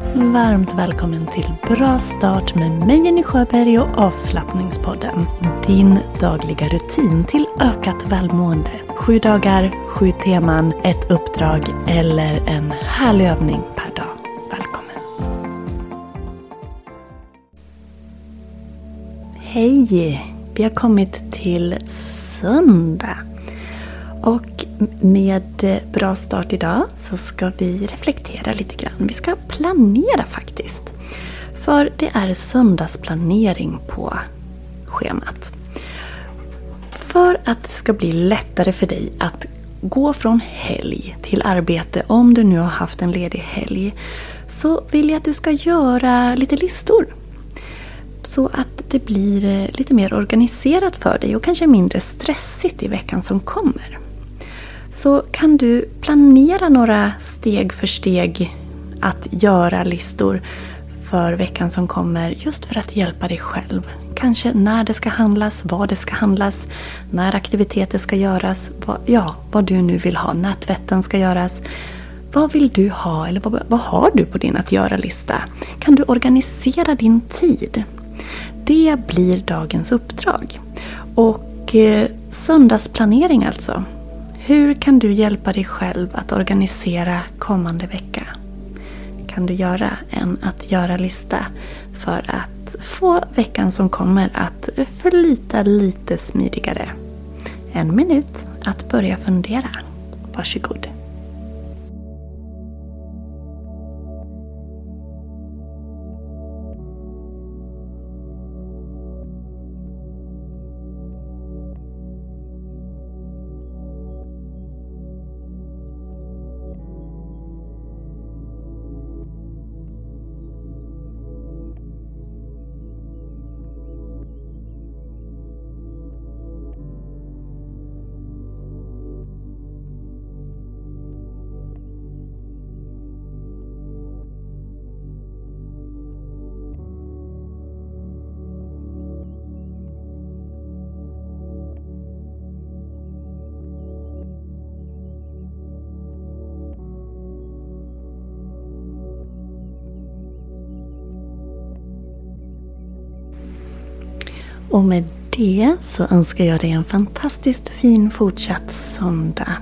Varmt välkommen till Bra start med mig Jenny Sjöberg och avslappningspodden. Din dagliga rutin till ökat välmående. Sju dagar, sju teman, ett uppdrag eller en härlig övning per dag. Välkommen! Hej! Vi har kommit till söndag. Och med bra start idag så ska vi reflektera lite grann. Vi ska planera faktiskt. För det är söndagsplanering på schemat. För att det ska bli lättare för dig att gå från helg till arbete om du nu har haft en ledig helg så vill jag att du ska göra lite listor. Så att det blir lite mer organiserat för dig och kanske mindre stressigt i veckan som kommer så kan du planera några steg för steg att göra listor för veckan som kommer just för att hjälpa dig själv. Kanske när det ska handlas, vad det ska handlas, när aktiviteter ska göras, vad, ja, vad du nu vill ha, när tvätten ska göras. Vad vill du ha eller vad, vad har du på din att göra-lista? Kan du organisera din tid? Det blir dagens uppdrag. Och eh, söndagsplanering alltså. Hur kan du hjälpa dig själv att organisera kommande vecka? Kan du göra en att göra-lista för att få veckan som kommer att förlita lite smidigare? En minut att börja fundera. Varsågod. Och med det så önskar jag dig en fantastiskt fin fortsatt söndag.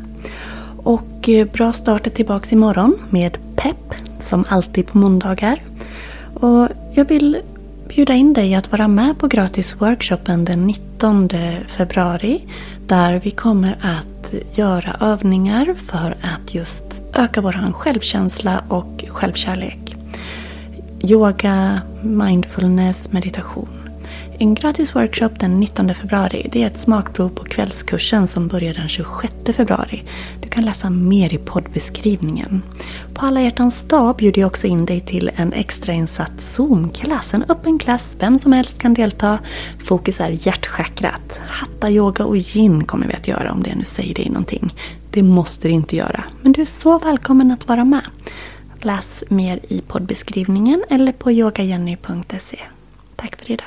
Och eh, bra start är tillbaks imorgon med pepp som alltid på måndagar. Och jag vill bjuda in dig att vara med på gratisworkshopen den 19 februari. Där vi kommer att göra övningar för att just öka vår självkänsla och självkärlek. Yoga, mindfulness, meditation. En gratis workshop den 19 februari. Det är ett smakprov på kvällskursen som börjar den 26 februari. Du kan läsa mer i poddbeskrivningen. På alla hjärtans dag bjuder jag också in dig till en extrainsatt Zoom-klass. En öppen klass, vem som helst kan delta. Fokus är hjärtchakrat. Hatta, yoga och yin kommer vi att göra om det nu säger dig någonting. Det måste det inte göra, men du är så välkommen att vara med. Läs mer i poddbeskrivningen eller på yogajenny.se. Tack för idag.